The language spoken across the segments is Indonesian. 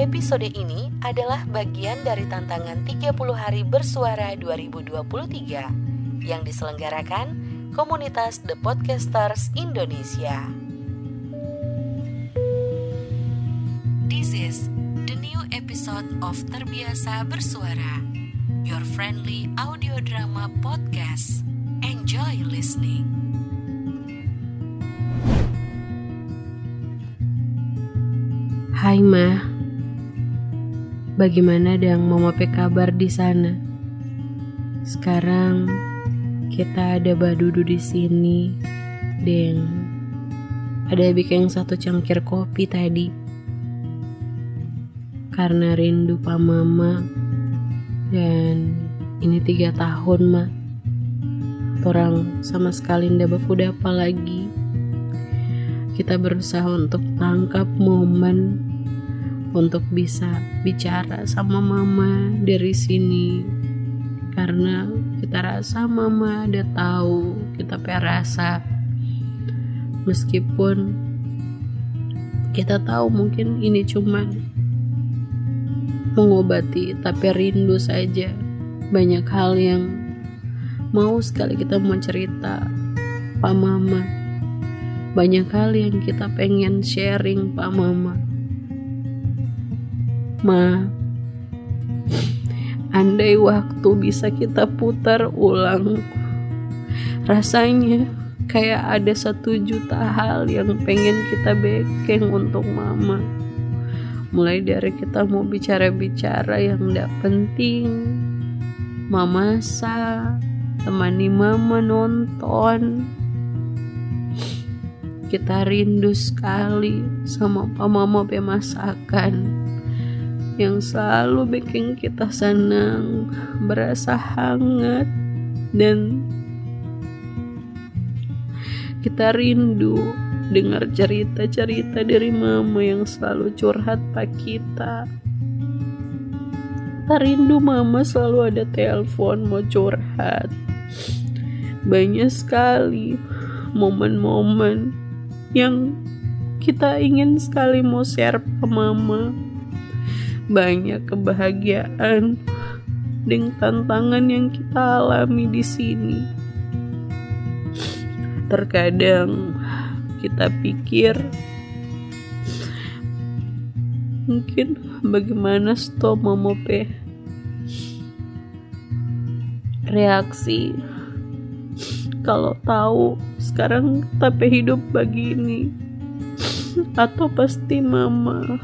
Episode ini adalah bagian dari tantangan 30 hari bersuara 2023 yang diselenggarakan komunitas The Podcasters Indonesia. This is the new episode of Terbiasa Bersuara, your friendly audio drama podcast. Enjoy listening. Hai Ma, bagaimana dang Mama Pe kabar di sana? Sekarang kita ada badudu di sini, dan ada bikin satu cangkir kopi tadi. Karena rindu pa Mama, dan ini tiga tahun Ma. Orang sama sekali ndak baku apa lagi. Kita berusaha untuk tangkap momen untuk bisa bicara sama mama dari sini. Karena kita rasa mama ada tahu kita perasa meskipun kita tahu mungkin ini cuma mengobati tapi rindu saja. Banyak hal yang mau sekali kita mau cerita pak mama. Banyak hal yang kita pengen sharing pak mama Ma, andai waktu bisa kita putar ulang, rasanya kayak ada satu juta hal yang pengen kita bekeng untuk mama. Mulai dari kita mau bicara-bicara yang tidak penting, mama sa, temani mama nonton, kita rindu sekali sama pak mama pemasakan yang selalu bikin kita senang, berasa hangat, dan kita rindu dengar cerita-cerita dari mama yang selalu curhat pak kita. Kita rindu mama selalu ada telepon mau curhat. Banyak sekali momen-momen yang kita ingin sekali mau share ke mama banyak kebahagiaan dengan tantangan yang kita alami di sini. Terkadang kita pikir mungkin bagaimana stop memope reaksi kalau tahu sekarang tapi hidup begini atau pasti mama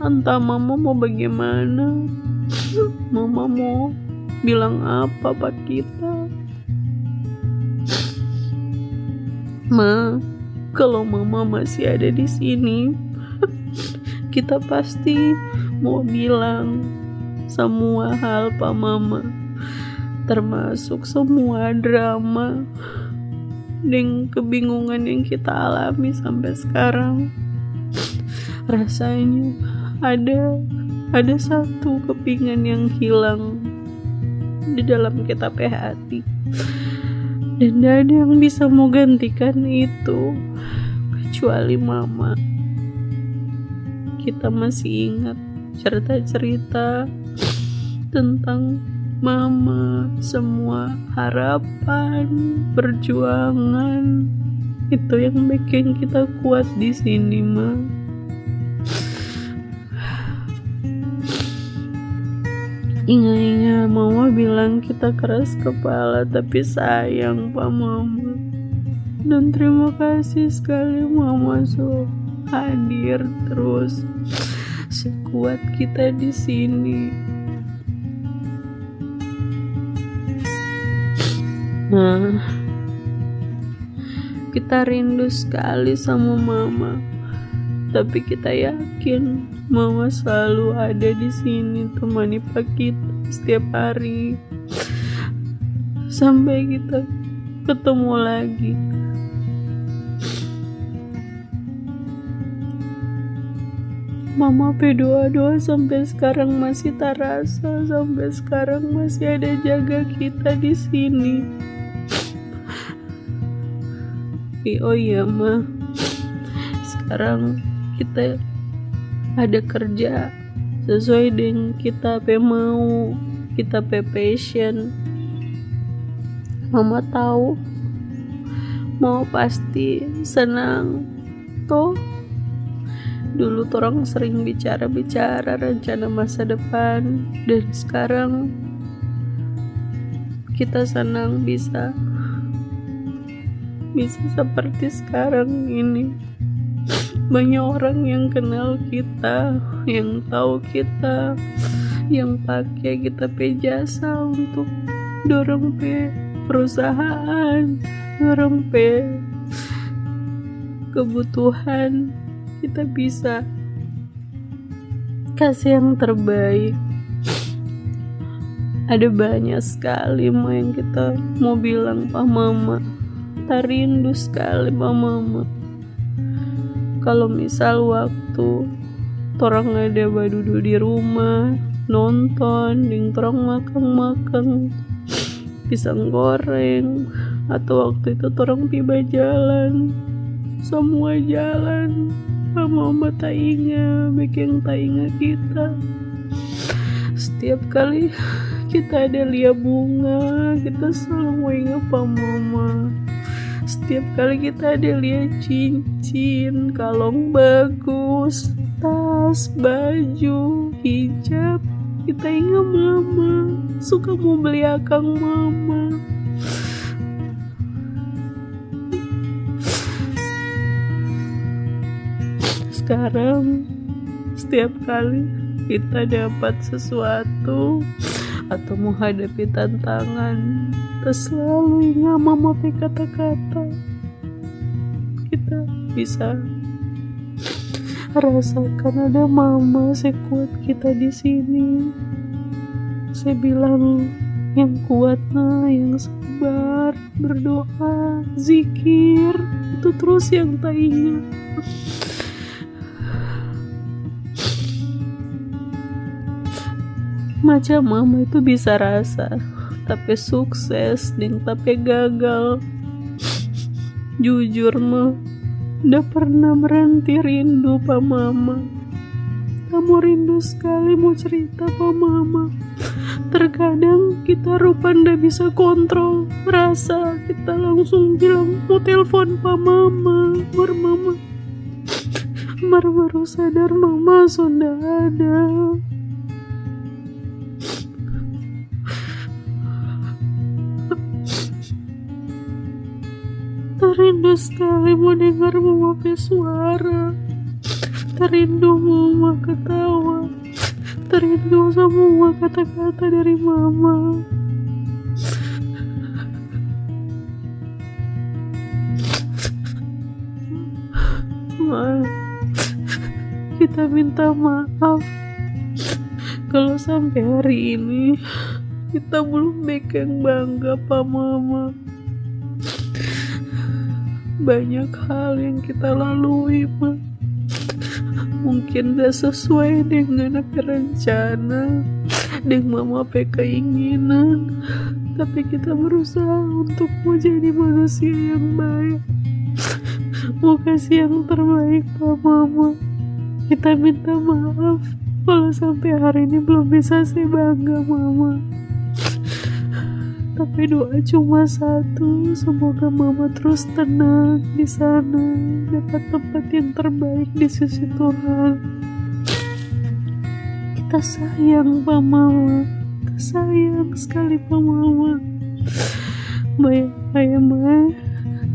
entah mama mau bagaimana. Mama mau bilang apa pak kita. Ma kalau mama masih ada di sini kita pasti mau bilang semua hal pak mama. Termasuk semua drama dan kebingungan yang kita alami sampai sekarang. Rasanya ada ada satu kepingan yang hilang di dalam kita hati dan tidak ada yang bisa mau gantikan itu kecuali mama. Kita masih ingat cerita-cerita tentang mama semua harapan perjuangan itu yang bikin kita kuat di sini mah Ingat-ingat mama bilang kita keras kepala tapi sayang pak mama. Dan terima kasih sekali mama so hadir terus sekuat kita di sini. Nah, kita rindu sekali sama mama. Tapi kita yakin Mama selalu ada di sini temani Pak kita setiap hari sampai kita ketemu lagi. Mama doa-doa sampai sekarang masih terasa, sampai sekarang masih ada jaga kita di sini. oh iya, Ma. Sekarang kita ada kerja sesuai dengan kita pe mau kita pe passion. Mama tahu mau pasti senang toh. Dulu orang sering bicara-bicara rencana masa depan dan sekarang kita senang bisa bisa seperti sekarang ini banyak orang yang kenal kita yang tahu kita yang pakai kita pe jasa untuk dorong pe perusahaan dorong pe kebutuhan. Kita bisa kasih yang terbaik. Ada banyak sekali mau yang kita mau bilang pak mama. Kita rindu sekali pak mama kalau misal waktu orang ada badudu di rumah nonton ding orang makan-makan pisang goreng atau waktu itu orang tiba jalan semua jalan mama tak ingat bikin tak ingat kita. Setiap kali kita ada lihat bunga kita selalu ingat mama setiap kali kita ada lihat cincin kalung bagus tas baju hijab kita ingat mama. Suka mau beli akang mama. Sekarang setiap kali kita dapat sesuatu atau menghadapi tantangan kita selalu ingat mama kata-kata. Kita bisa rasakan ada mama sekuat kita di sini. Saya bilang yang kuat nah yang sabar berdoa zikir. Itu terus yang tak ingat. Macam mama itu bisa rasa tapi sukses dan tapi gagal. Jujur mah udah pernah berhenti rindu pak mama. Kamu rindu sekali mau cerita pak mama. Terkadang kita rupa ndak bisa kontrol rasa. Kita langsung bilang mau telepon pak mama mar mama. Mar baru sadar mama sudah ada Terindu sekali mau dengar mama suara. Terindu mama ketawa. Terindu semua kata-kata dari mama. Ma, kita minta maaf. Kalau sampai hari ini kita belum bikin bangga Pak Mama banyak hal yang kita lalui ma. mungkin gak sesuai dengan apa rencana dengan mama apa keinginan. Tapi kita berusaha untuk menjadi manusia yang baik. Mau kasih yang terbaik pak mama kita minta maaf kalau sampai hari ini belum bisa sih bangga mama tapi doa cuma satu. Semoga mama terus tenang di sana. Dapat tempat yang terbaik di sisi Tuhan. Kita sayang pak mama. Kita sayang sekali pak mama. Baik ayah ma.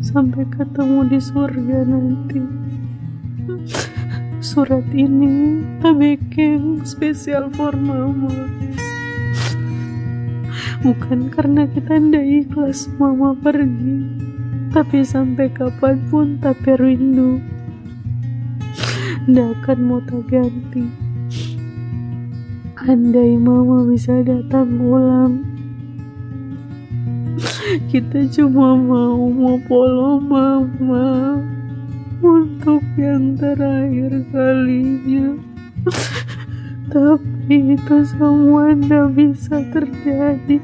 Sampai ketemu di surga nanti. Surat ini kita bikin spesial for mama Bukan karena kita ndak ikhlas mama pergi, tapi sampai kapan pun tapi rindu. Ndak akan mau tak ganti. Andai mama bisa datang ulang, kita cuma mau mau polo mama untuk yang terakhir kalinya. Tapi itu semua tidak bisa terjadi.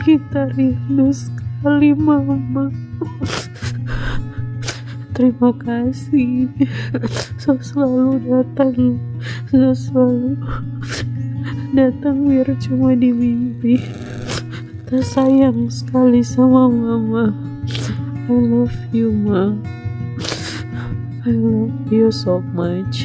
Kita rindu sekali mama. terima kasih. So selalu datang. So selalu datang biar cuma di mimpi. Tersayang sekali sama mama. I love you ma I love you so much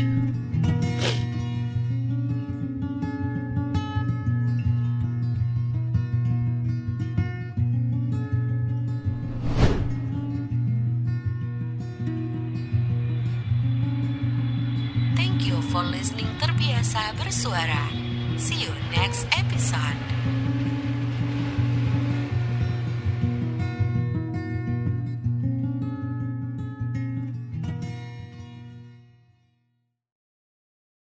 Thank you for listening terbiasa bersuara. See you next episode.